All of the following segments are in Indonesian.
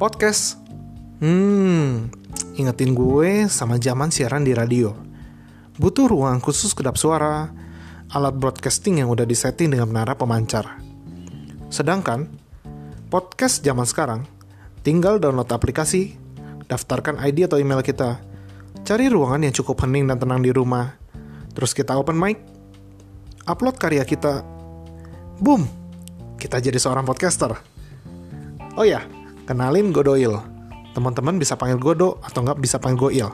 Podcast. Hmm, ingetin gue sama zaman siaran di radio. Butuh ruang khusus kedap suara, alat broadcasting yang udah disetting dengan menara pemancar. Sedangkan, podcast zaman sekarang, tinggal download aplikasi, daftarkan ID atau email kita, cari ruangan yang cukup hening dan tenang di rumah, terus kita open mic, upload karya kita, boom, kita jadi seorang podcaster. Oh ya, kenalin Godoil. Teman-teman bisa panggil Godo atau nggak bisa panggil Goil.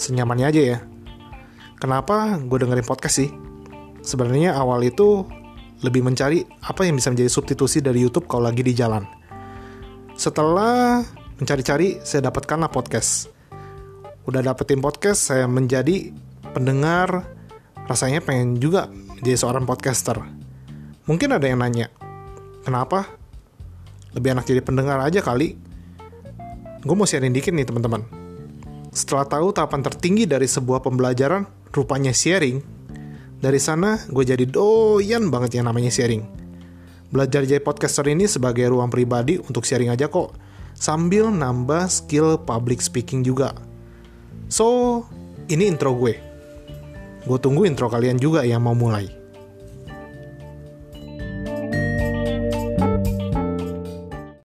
Senyamannya aja ya. Kenapa gue dengerin podcast sih? Sebenarnya awal itu lebih mencari apa yang bisa menjadi substitusi dari YouTube kalau lagi di jalan. Setelah mencari-cari, saya dapatkanlah podcast. Udah dapetin podcast, saya menjadi pendengar, rasanya pengen juga jadi seorang podcaster. Mungkin ada yang nanya, kenapa? Lebih enak jadi pendengar aja kali. Gue mau sharing dikit nih teman-teman. Setelah tahu tahapan tertinggi dari sebuah pembelajaran, rupanya sharing, dari sana gue jadi doyan banget yang namanya sharing. Belajar jadi podcaster ini sebagai ruang pribadi untuk sharing aja kok, sambil nambah skill public speaking juga. So, ini intro gue. Gue tunggu intro kalian juga yang mau mulai.